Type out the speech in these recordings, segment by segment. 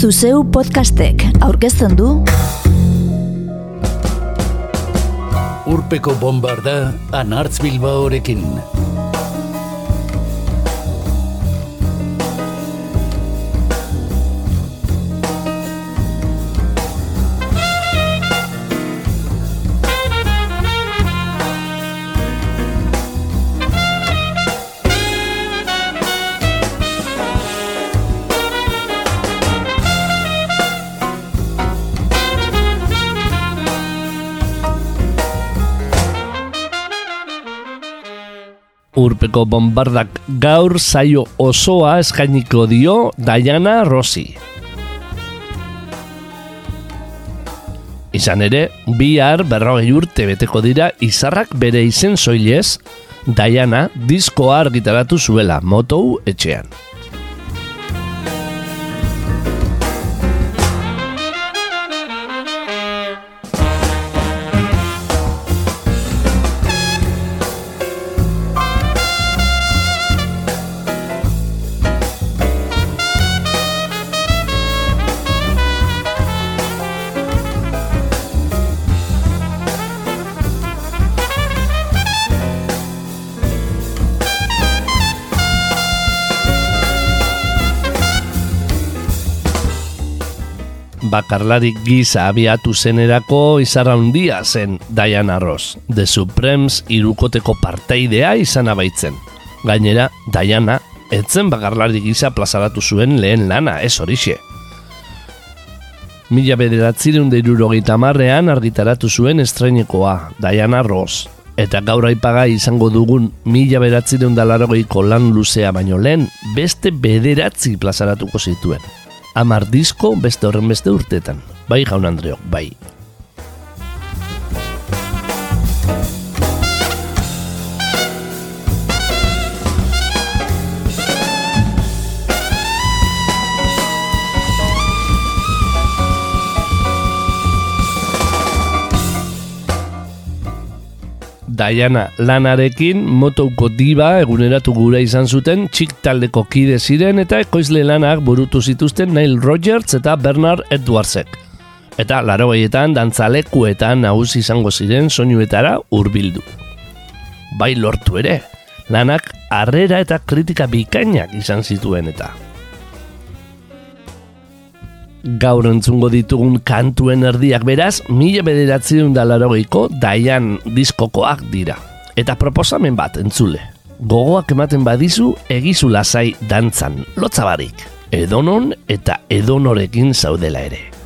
Zuzeu podcastek aurkezten du Urpeko bombarda anartz bilbaorekin. Urpeko bombardak gaur zaio osoa eskainiko dio Diana Rossi. Izan ere, bihar berrogei urte beteko dira izarrak bere izen soilez, Diana diskoa argitaratu zuela motou etxean. Bakarlarik giza abiatu zenerako izarra handia zen Diana Ross, The Supremes irukoteko parteidea izan abaitzen. Gainera, Diana etzen bakarlarik giza plazaratu zuen lehen lana, ez horixe. Mila bederatzireun deirurogeita marrean argitaratu zuen estreinekoa, Diana Ross. Eta gaur aipaga izango dugun mila bederatzireun dalarogeiko lan luzea baino lehen, beste bederatzi plazaratuko zituen amar disko beste horren beste urtetan. Bai, jaun Andreok, bai. Diana lanarekin motouko diba eguneratu gura izan zuten txik taldeko kide ziren eta ekoizle lanak burutu zituzten Neil Rogers eta Bernard Edwardsek. Eta laro gaietan dantzalekuetan nagusi izango ziren soinuetara hurbildu. Bai lortu ere, lanak harrera eta kritika bikainak izan zituen eta gaur entzungo ditugun kantuen erdiak beraz, mila bederatzen da larogeiko daian diskokoak dira. Eta proposamen bat entzule. Gogoak ematen badizu egizu lasai dantzan, lotzabarik. Edonon eta edonorekin zaudela ere.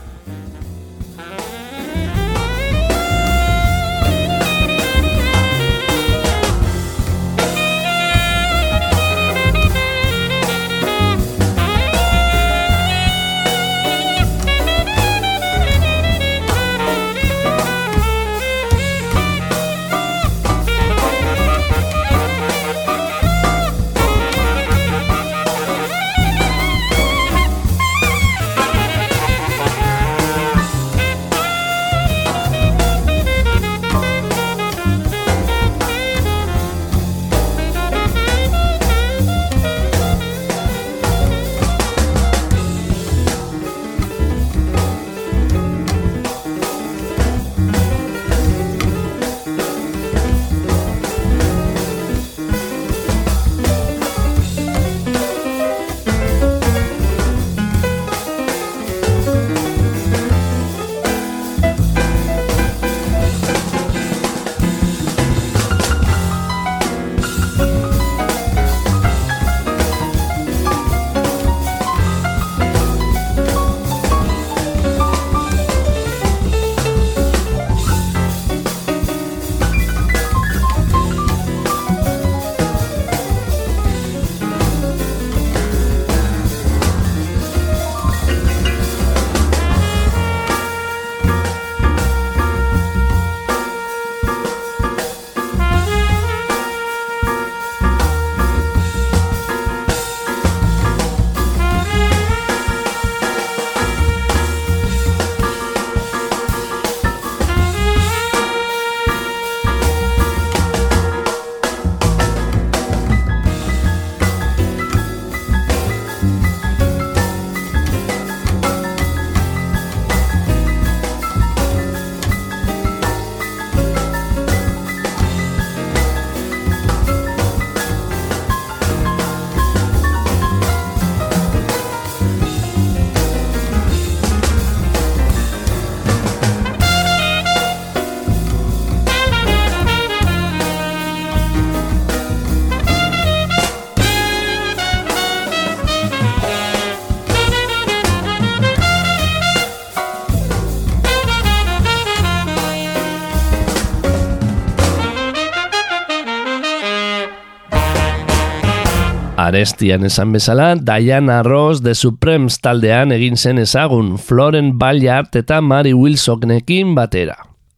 Arestian esan bezala, Diana Ross de Supremes taldean egin zen ezagun Floren Ballard eta Mary Wilsonekin batera.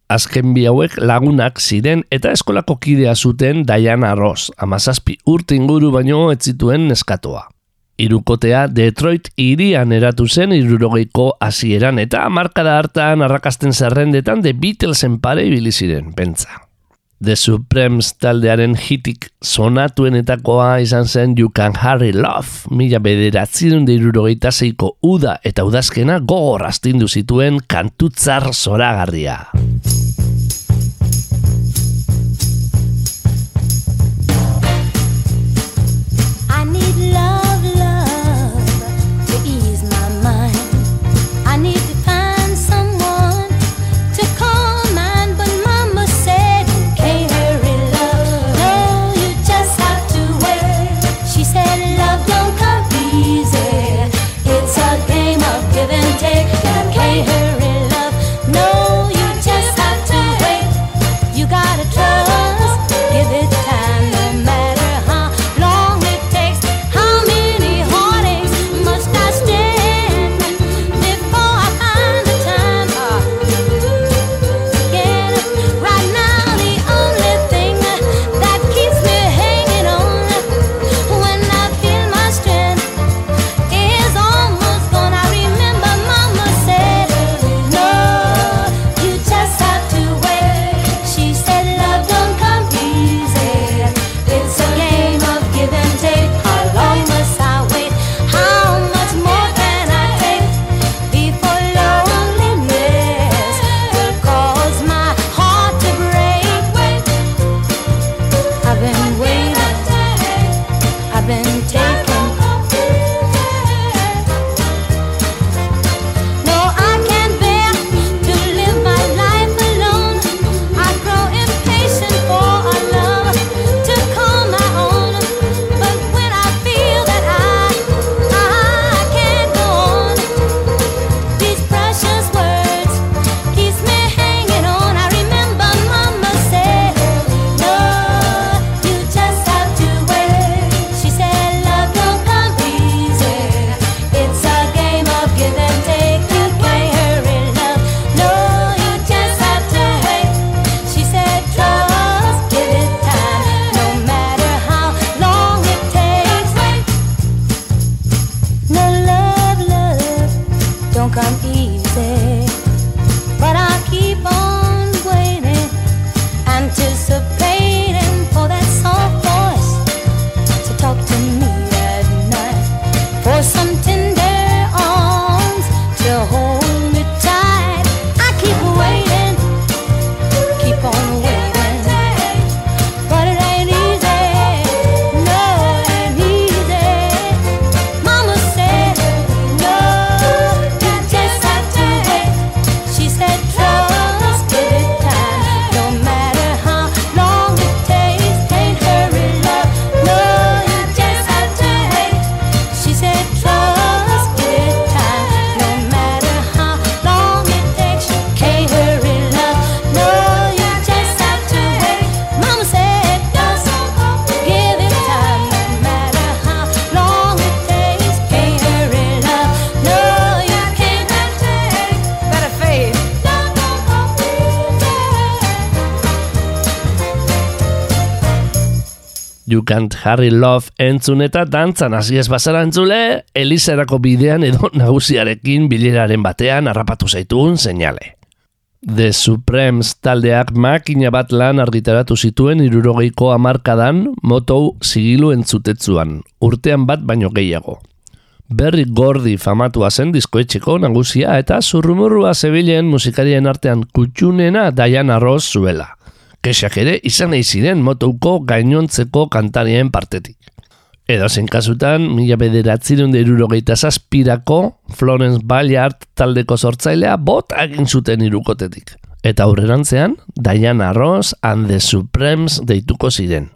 Azken bi hauek lagunak ziren eta eskolako kidea zuten Diana Ross, amazazpi urte inguru baino ez zituen neskatoa. Irukotea Detroit irian eratu zen irurogeiko hasieran eta markada hartan arrakasten zerrendetan de Beatlesen pare ibili ziren, pentsa. The Supremes taldearen hitik sonatuenetakoa izan zen You Can Harry Love, mila bederatzirun deirurogeita zeiko uda eta udazkena gogor astindu zituen kantutzar zoragarria. Can't Harry Love entzun eta dantzan hasi ez bazara entzule, Elizarako bidean edo nagusiarekin bileraren batean harrapatu zaitun seinale. The Supremes taldeak makina bat lan argitaratu zituen irurogeiko amarkadan motou zigilu entzutetzuan, urtean bat baino gehiago. Berri gordi famatua zen diskoetxeko nagusia eta zurrumurrua zebilen musikarien artean kutxunena Diana Ross zuela kesak ere izan nahi ziren motouko gainontzeko kantarien partetik. Edo zen kasutan, mila bederatzirun derurogeita zazpirako Florence Ballard taldeko sortzailea bot egin zuten irukotetik. Eta aurrerantzean, Diana Ross and the Supremes deituko ziren.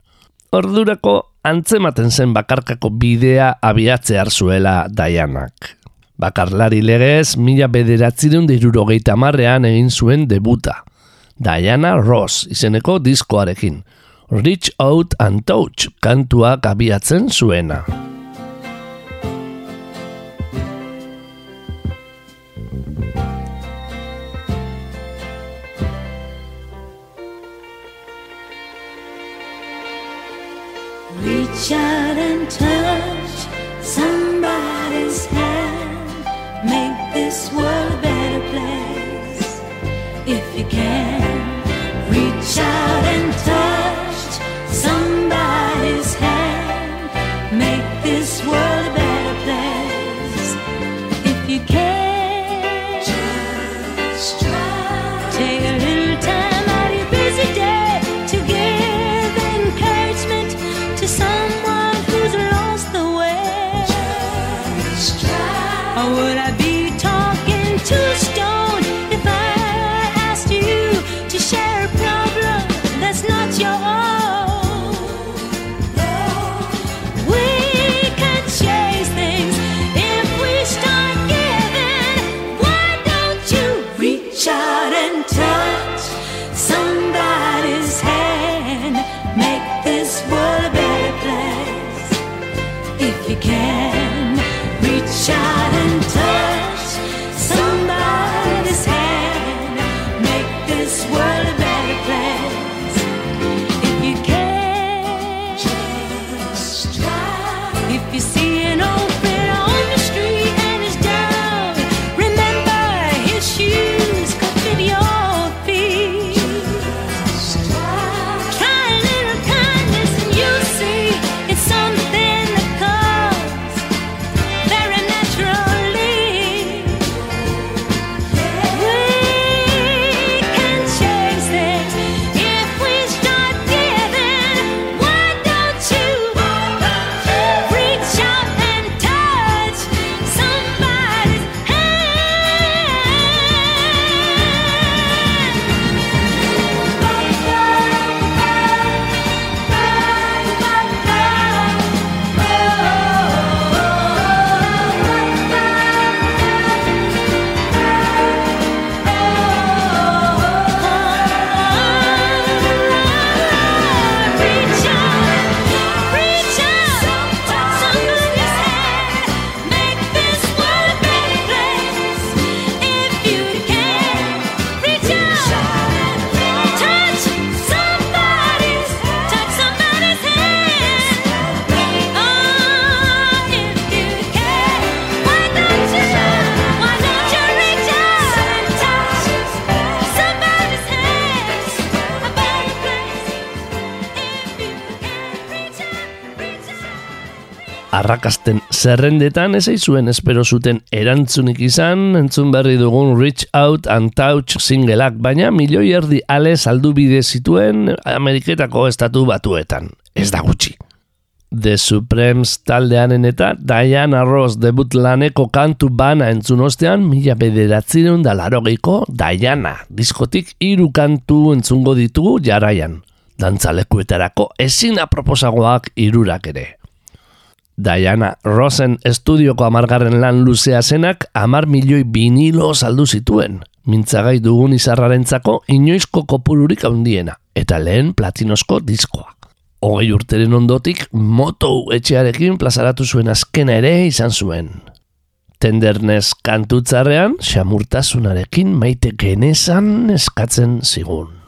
Ordurako antzematen zen bakarkako bidea abiatzear zuela Dianak. Bakarlari legez, mila bederatzirun derurogeita marrean egin zuen debuta. Diana Ross izeneko diskoarekin. Reach Out and Touch kantuak abiatzen zuena. Reach out and touch somebody's hand. Make this world Arrakasten zerrendetan ez zuen espero zuten erantzunik izan, entzun berri dugun Reach Out and Touch singleak, baina milioi erdi ale saldu bide zituen Ameriketako estatu batuetan. Ez da gutxi. The Supremes taldeanen eta Diana Ross debut laneko kantu bana entzun ostean mila bederatzireun da larogeiko Diana diskotik hiru kantu entzungo ditugu jarraian. Dantzalekuetarako ezin aproposagoak hirurak ere. Diana Rosen estudioko amargarren lan luzea zenak amar milioi vinilo saldu zituen. Mintzagai dugun izarrarentzako inoizko kopururik handiena, eta lehen platinosko diskoa. Hogei urteren ondotik, motou etxearekin plazaratu zuen azkena ere izan zuen. Tenderness kantutzarrean, xamurtasunarekin maite genezan eskatzen zigun.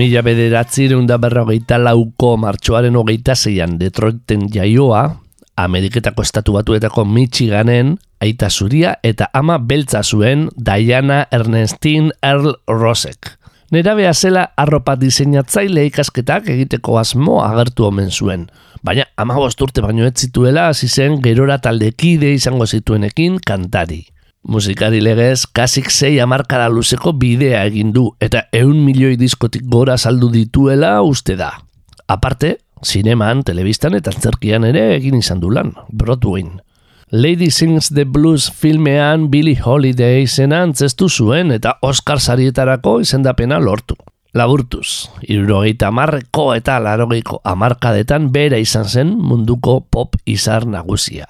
Mila bederatzireun da berrogeita lauko martxoaren hogeita zeian Detroiten jaioa, Ameriketako estatu batuetako Michiganen, aita zuria eta ama beltza zuen Diana Ernestine Earl Rosek. Nera beha zela arropa diseinatzaile ikasketak egiteko asmo agertu omen zuen. Baina ama urte baino ez zituela hasi zen gerora taldekide izango zituenekin kantari. Musikari legez, kasik zei amarkada luzeko bidea egin du eta eun milioi diskotik gora saldu dituela uste da. Aparte, zineman, telebistan eta antzerkian ere egin izan du lan, Broadway. Lady Sings the Blues filmean Billy Holiday izena antzestu zuen eta Oscar sarietarako izendapena lortu. Laburtuz, irurogeita amarreko eta larogeiko amarkadetan bera izan zen munduko pop izar nagusia.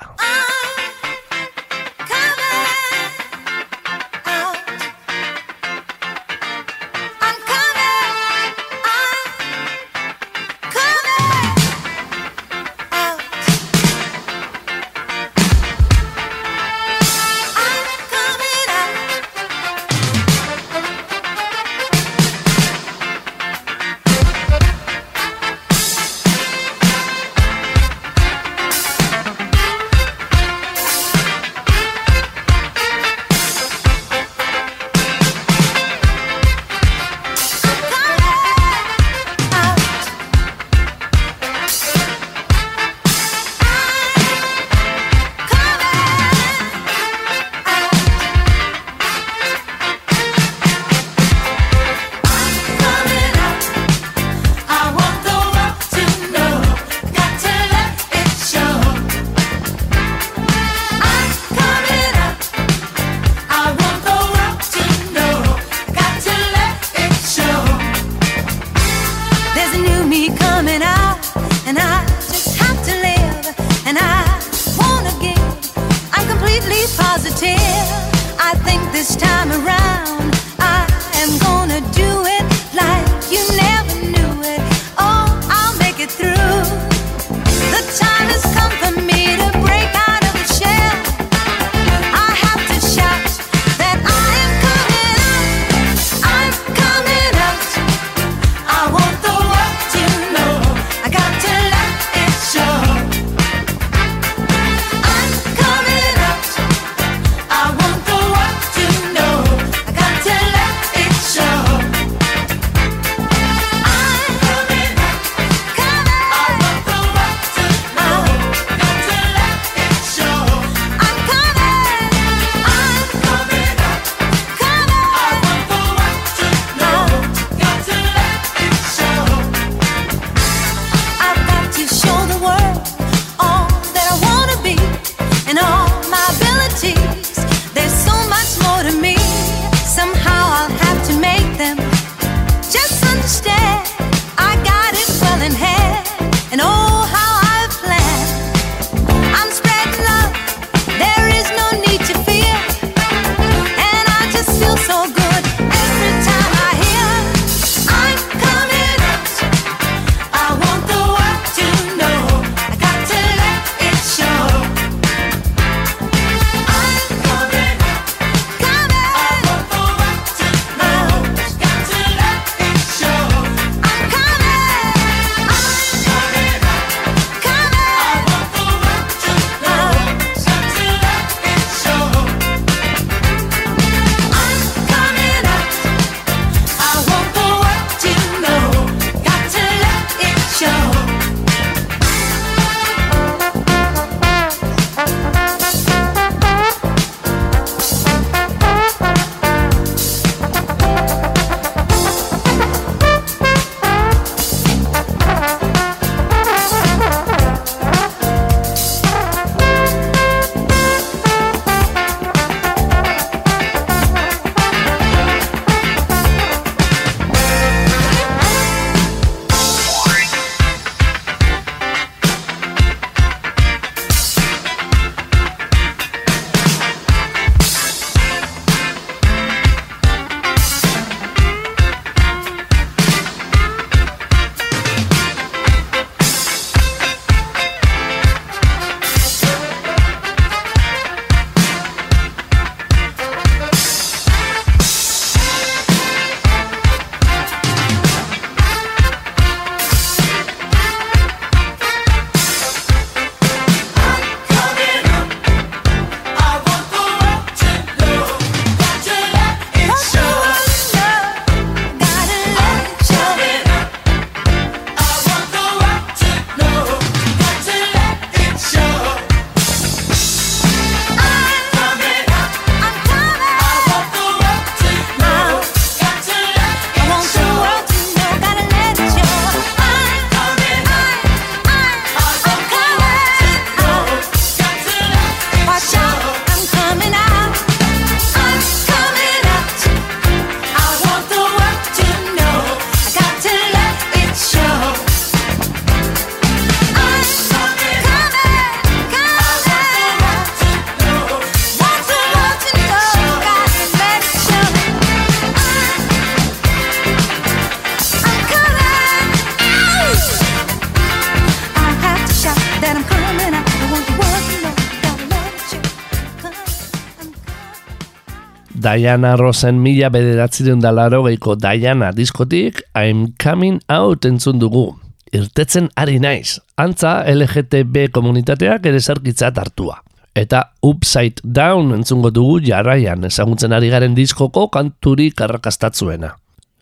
Diana Rosen mila bederatzireun dalaro geiko Diana diskotik I'm coming out entzun dugu. Irtetzen ari naiz, antza LGTB komunitateak ere zarkitzat hartua. Eta Upside Down entzungo dugu jarraian ezagutzen ari garen diskoko kanturi karrakastatzuena.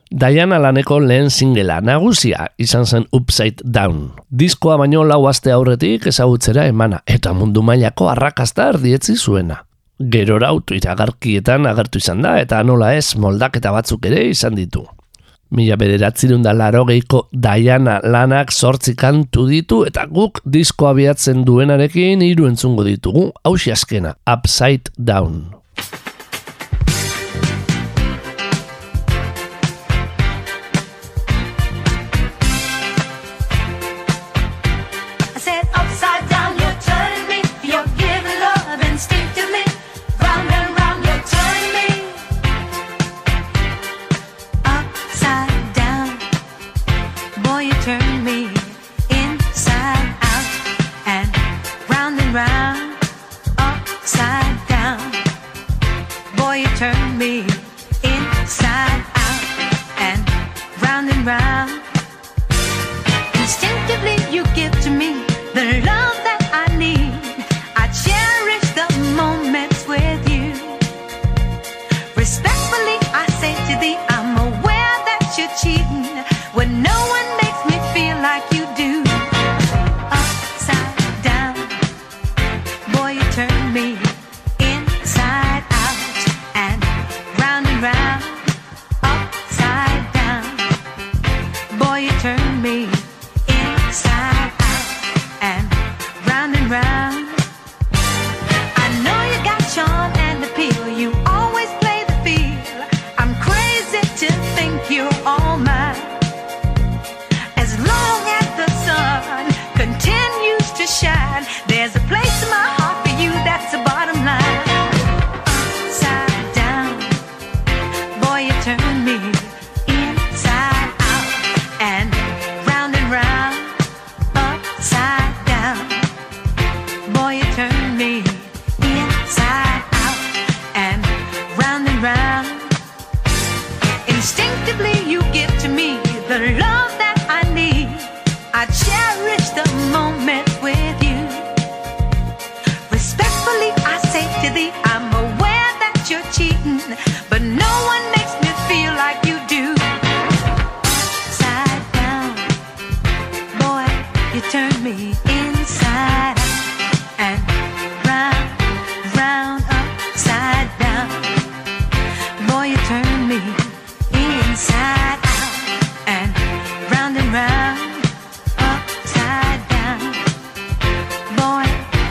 Diana laneko lehen singela nagusia izan zen Upside Down. Diskoa baino lau aste aurretik ezagutzera emana eta mundu mailako arrakasta erdietzi zuena. Gerora auto iragarkietan agertu izan da eta nola ez moldaketa batzuk ere izan ditu. Mila bederatzerun da laro geiko Diana lanak sortzi kantu ditu eta guk disko abiatzen duenarekin hiru entzungo ditugu, hausi askena, Upside Down.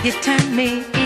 You turn me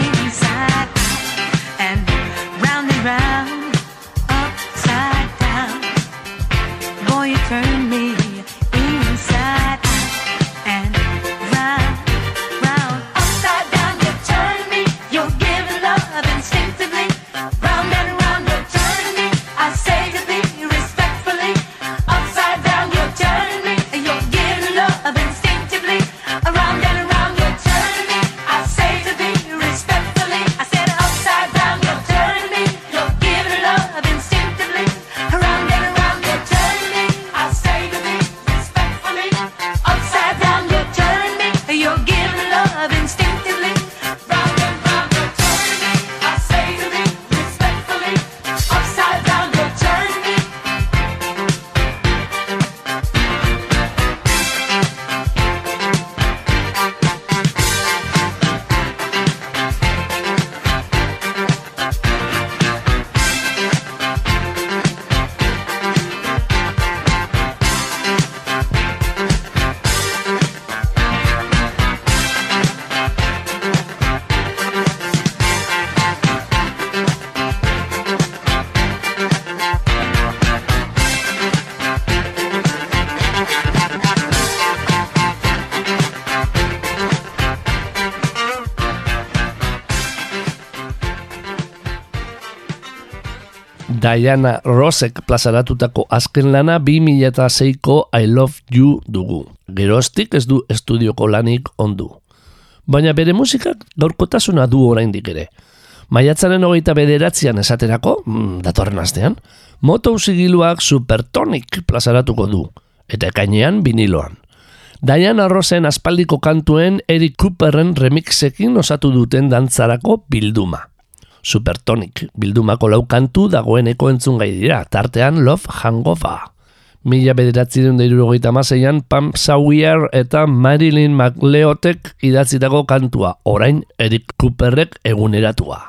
Diana Rosek plazaratutako azken lana 2006ko I Love You dugu. Geroztik ez du estudioko lanik ondu. Baina bere musikak gaurkotasuna du oraindik ere. Maiatzaren hogeita bederatzean esaterako, mm, datorren astean, moto usigiluak supertonik plazaratuko du, eta ekainean biniloan. Diana Rosen aspaldiko kantuen Eric Cooperren remixekin osatu duten dantzarako bilduma. Supertonic bildumako lau kantu dagoeneko entzun gai dira, tartean Love Hangover. Mila bederatzi duen da irurogeita mazeian, Pam Sawyer eta Marilyn McLeotek idatzitako kantua, orain Eric Cooperrek eguneratua.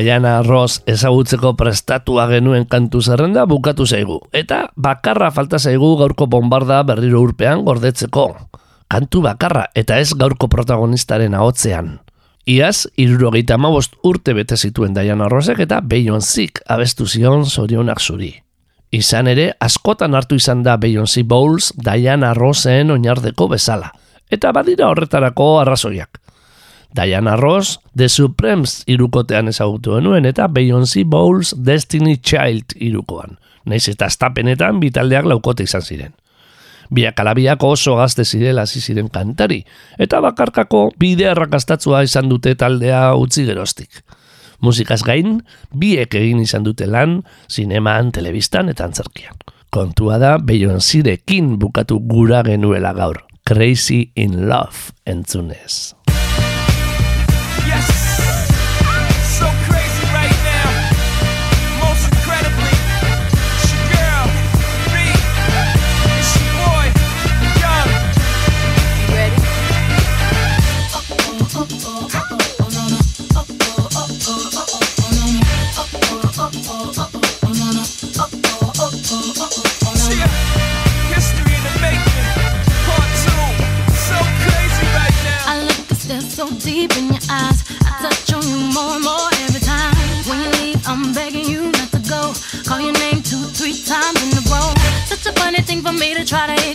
Diana Ross ezagutzeko prestatua genuen kantu zerrenda bukatu zaigu. Eta bakarra falta zaigu gaurko bombarda berriro urpean gordetzeko. Kantu bakarra eta ez gaurko protagonistaren ahotzean. Iaz, irurogeita amabost urte bete zituen Diana Rossek eta Beyoncék abestu zion zorionak zuri. Izan ere, askotan hartu izan da Beyoncé Bowles Diana Rossen oinardeko bezala. Eta badira horretarako arrazoiak. Diana Ross, The Supremes irukotean ezagutu genuen eta Beyoncé Bowles Destiny Child irukoan. Naiz eta astapenetan bitaldeak laukote izan ziren. Biak alabiako oso gazte zirela hasi ziren kantari eta bakarkako bide arrakastatzua izan dute taldea utzi geroztik. Musikaz gain, biek egin izan dute lan, sineman, telebistan eta antzerkian. Kontua da, Beyoncérekin bukatu gura genuela gaur. Crazy in love entzunez. me to try to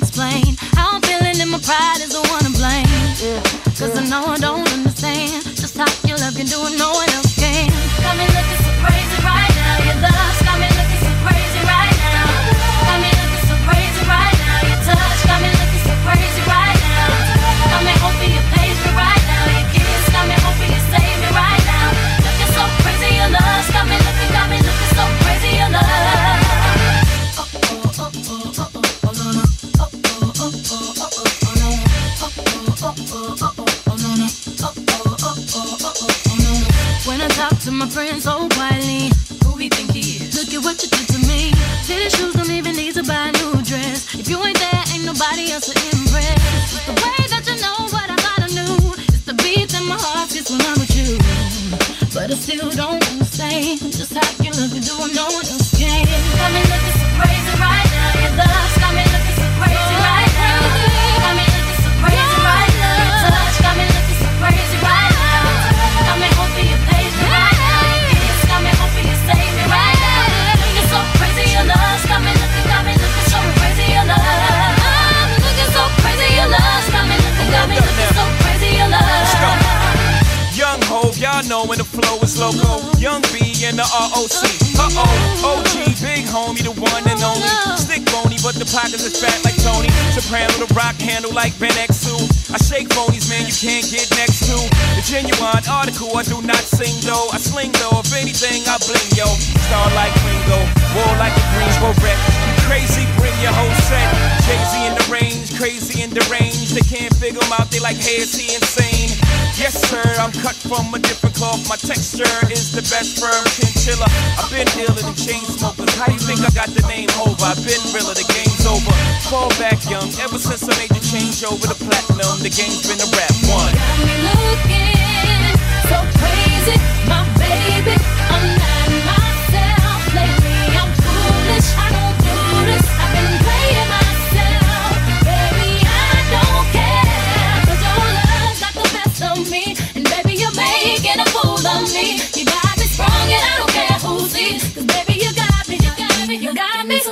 in the ROC. Uh oh, OG, big homie, the one and only. Stick bony, but the pockets is fat like Tony. Soprano, the rock handle like Ben X2. I shake bonies, man, you can't get next to. The genuine article, I do not sing though. I sling though, if anything, I bling yo. Star like Ringo, war like a Greensboro wreck. Crazy, bring your whole set. Crazy in the range, crazy in the range. They can't figure him out, they like, hey, is he insane? Yes, sir, I'm cut from a different cloth. My texture is the best firm chinchilla. I've been dealing with chain smokers. How you think I got the name over? I've been realer, the game's over. Fall back young, ever since I made the change over to platinum, the game's been a rap one. Got me looking so crazy. My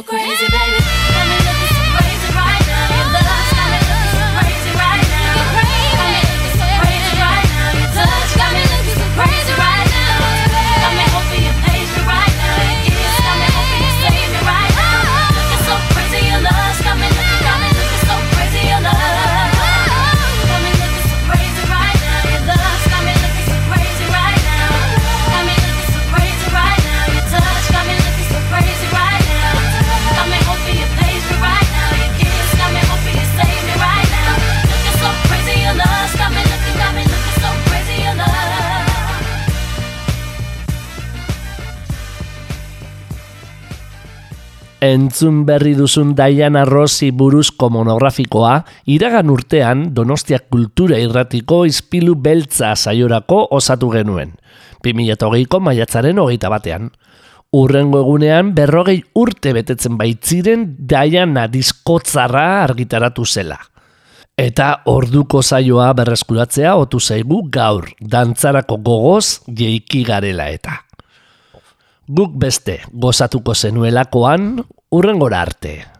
crazy, baby. entzun berri duzun Diana Rossi buruzko monografikoa, iragan urtean Donostiak Kultura Irratiko Izpilu Beltza saiorako osatu genuen. 2008ko maiatzaren hogeita batean. Urrengo egunean berrogei urte betetzen baitziren Diana diskotzarra argitaratu zela. Eta orduko saioa berreskuratzea otu zaigu gaur, dantzarako gogoz jeiki garela eta. Guk beste gozatuko zenuelakoan Hurrengorarte.